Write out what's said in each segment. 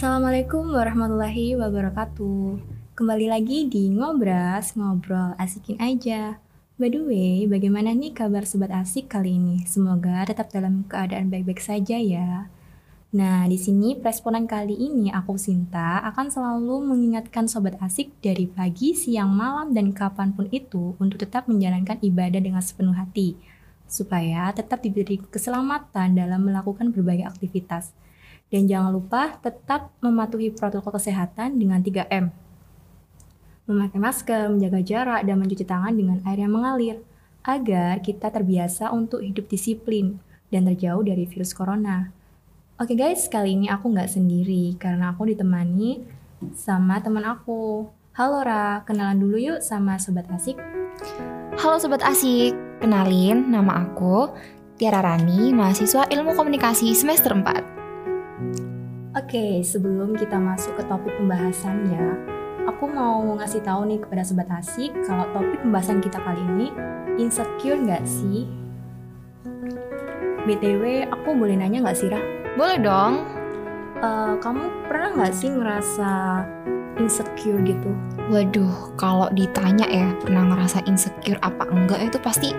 Assalamualaikum warahmatullahi wabarakatuh. Kembali lagi di Ngobras, ngobrol asikin aja. By the way, bagaimana nih kabar sobat asik kali ini? Semoga tetap dalam keadaan baik-baik saja ya. Nah, di sini responan kali ini aku Sinta akan selalu mengingatkan sobat asik dari pagi, siang, malam, dan kapan pun itu untuk tetap menjalankan ibadah dengan sepenuh hati supaya tetap diberi keselamatan dalam melakukan berbagai aktivitas. Dan jangan lupa tetap mematuhi protokol kesehatan dengan 3M. Memakai masker, menjaga jarak, dan mencuci tangan dengan air yang mengalir, agar kita terbiasa untuk hidup disiplin dan terjauh dari virus corona. Oke guys, kali ini aku nggak sendiri karena aku ditemani sama teman aku. Halo Ra, kenalan dulu yuk sama Sobat Asik. Halo Sobat Asik, kenalin nama aku Tiara Rani, mahasiswa ilmu komunikasi semester 4. Oke, sebelum kita masuk ke topik pembahasannya, aku mau ngasih tahu nih kepada sobat asik kalau topik pembahasan kita kali ini insecure nggak sih? BTW, aku boleh nanya nggak sih, Rah? Boleh dong. Uh, kamu pernah nggak sih ngerasa insecure gitu? Waduh, kalau ditanya ya pernah ngerasa insecure apa enggak itu pasti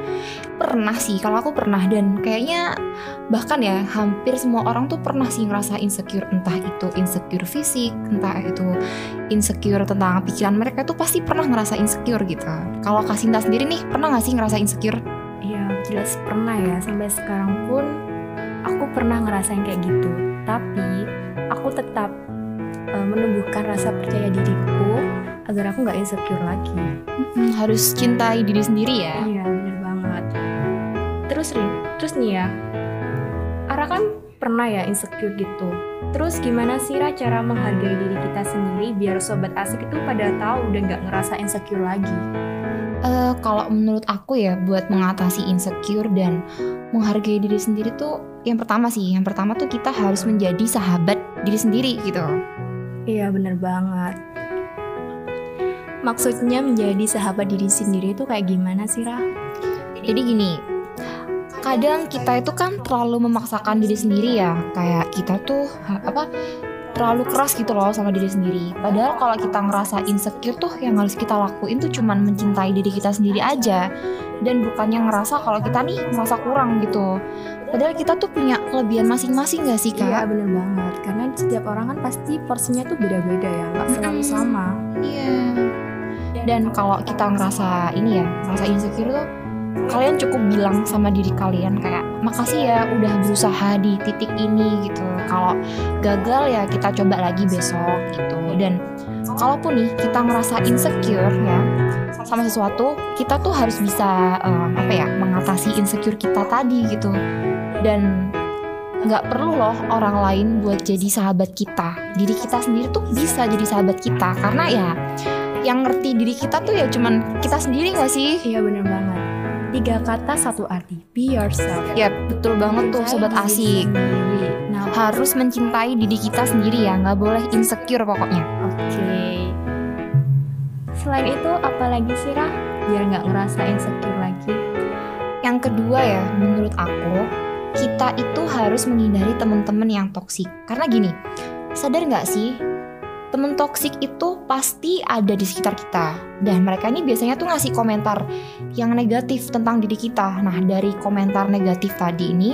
pernah sih. Kalau aku pernah dan kayaknya bahkan ya hampir semua orang tuh pernah sih ngerasa insecure entah itu insecure fisik, entah itu insecure tentang pikiran mereka itu pasti pernah ngerasa insecure gitu. Kalau Kasinta sendiri nih pernah nggak sih ngerasa insecure? Iya, jelas pernah ya. Sampai sekarang pun aku pernah ngerasain kayak gitu. Tapi aku tetap uh, menumbuhkan rasa percaya diriku agar aku nggak insecure lagi. Hmm, harus cintai diri sendiri ya. Iya bener banget. Terus Rin, terus nih ya, Ara kan pernah ya insecure gitu. Terus gimana sih Ra cara menghargai diri kita sendiri biar sobat asik itu pada tahu udah nggak ngerasa insecure lagi? Uh, kalau menurut aku ya buat mengatasi insecure dan menghargai diri sendiri tuh yang pertama sih, yang pertama tuh kita harus menjadi sahabat diri sendiri gitu. Iya bener banget. Maksudnya menjadi sahabat diri sendiri itu kayak gimana sih Rah? Jadi gini, kadang kita itu kan terlalu memaksakan diri sendiri ya, kayak kita tuh apa terlalu keras gitu loh sama diri sendiri. Padahal kalau kita ngerasa insecure tuh yang harus kita lakuin tuh cuman mencintai diri kita sendiri aja dan bukannya ngerasa kalau kita nih merasa kurang gitu. Padahal kita tuh punya kelebihan masing-masing gak sih kak? Iya bener banget, karena setiap orang kan pasti porsinya tuh beda-beda ya, nggak selalu sama. Iya dan kalau kita ngerasa ini ya ngerasa insecure tuh kalian cukup bilang sama diri kalian kayak makasih ya udah berusaha di titik ini gitu. Kalau gagal ya kita coba lagi besok gitu. Dan kalaupun nih kita ngerasa insecure ya sama sesuatu kita tuh harus bisa um, apa ya mengatasi insecure kita tadi gitu. Dan nggak perlu loh orang lain buat jadi sahabat kita. Diri kita sendiri tuh bisa jadi sahabat kita. Karena ya yang ngerti diri kita tuh ya cuman kita sendiri gak sih? Iya bener banget. Tiga kata satu arti, be yourself. Ya betul banget tuh sobat asik. Nah, harus mencintai diri kita sendiri ya, nggak boleh insecure pokoknya. Oke. Okay. Selain itu, apalagi sih Rah? Biar nggak ngerasa insecure lagi. Yang kedua ya, menurut aku, kita itu harus menghindari teman-teman yang toksik. Karena gini, sadar nggak sih temen toksik itu pasti ada di sekitar kita. Dan mereka ini biasanya tuh ngasih komentar yang negatif tentang diri kita. Nah dari komentar negatif tadi ini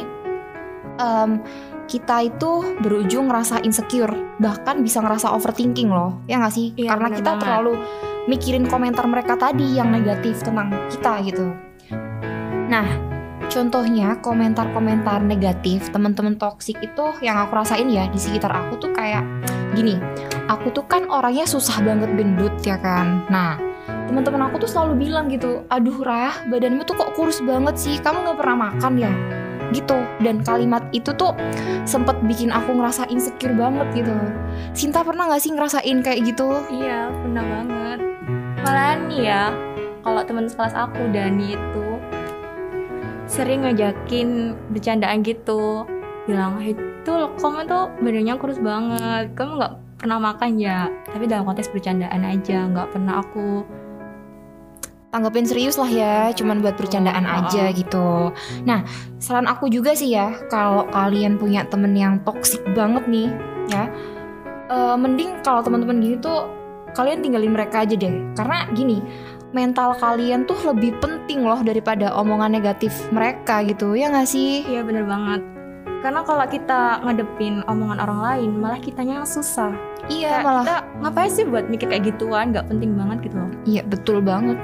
um, kita itu berujung ngerasa insecure bahkan bisa ngerasa overthinking loh. Ya nggak sih? Iya, karena kita banget. terlalu mikirin komentar mereka tadi yang negatif tentang kita gitu. Nah contohnya komentar-komentar negatif teman-teman toksik itu yang aku rasain ya di sekitar aku tuh kayak gini aku tuh kan orangnya susah banget gendut ya kan? Nah teman-teman aku tuh selalu bilang gitu aduh Rah badanmu tuh kok kurus banget sih? Kamu nggak pernah makan ya? Gitu. Dan kalimat itu tuh sempet bikin aku ngerasa insecure banget gitu. Sinta pernah nggak sih ngerasain kayak gitu? Iya pernah banget. Malah nih ya kalau teman sekelas aku Dani itu sering ngajakin bercandaan gitu bilang itu kamu tuh badannya kurus banget. Kamu nggak pernah makan ya? Tapi dalam konteks bercandaan aja nggak pernah aku tanggapin serius lah ya cuman buat bercandaan aja gitu. Nah saran aku juga sih ya kalau kalian punya temen yang toksik banget nih ya eh, mending kalau teman-teman gini tuh kalian tinggalin mereka aja deh. Karena gini mental kalian tuh lebih penting loh daripada omongan negatif mereka gitu ya nggak sih? Iya bener banget. Karena kalau kita ngadepin omongan orang lain, malah kitanya yang susah. iya Kayak malah kita ngapain sih buat mikir kayak gituan? Gak penting banget gitu loh. iya betul banget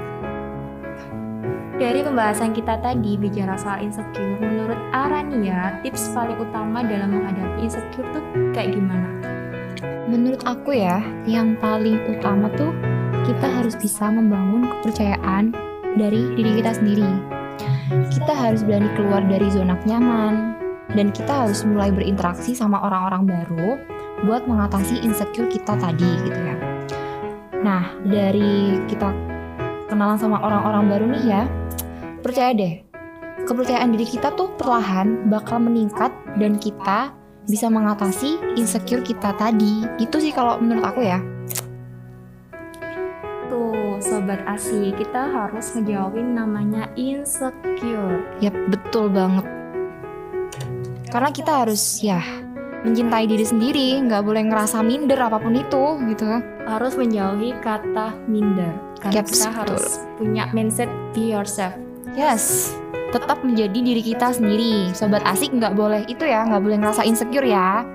Dari pembahasan kita tadi bicara soal insecure, menurut Arania, tips paling utama dalam menghadapi insecure tuh kayak gimana? menurut aku ya yang paling utama tuh kita harus bisa membangun kepercayaan dari diri kita sendiri kita harus berani keluar dari zona nyaman dan kita harus mulai berinteraksi sama orang-orang baru buat mengatasi insecure kita tadi gitu ya. Nah, dari kita kenalan sama orang-orang baru nih ya, percaya deh, kepercayaan diri kita tuh perlahan bakal meningkat dan kita bisa mengatasi insecure kita tadi. Gitu sih kalau menurut aku ya. Tuh, sobat asik, kita harus ngejawabin namanya insecure. Yap, betul banget. Karena kita harus ya mencintai diri sendiri, nggak boleh ngerasa minder apa pun itu gitu. Harus menjauhi kata minder. Karena Yaps, kita harus punya mindset be yourself. Yes, tetap menjadi diri kita sendiri. Sobat asik nggak boleh itu ya, nggak boleh ngerasa insecure ya.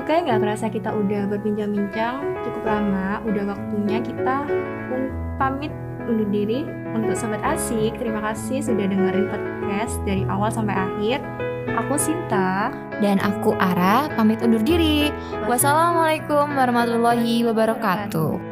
Oke, nggak kerasa kita udah berbincang-bincang cukup lama. Udah waktunya kita pamit undur diri untuk sobat asik. Terima kasih sudah dengerin podcast dari awal sampai akhir. Aku Sinta. Dan aku Ara pamit undur diri. Wassalamualaikum warahmatullahi wabarakatuh.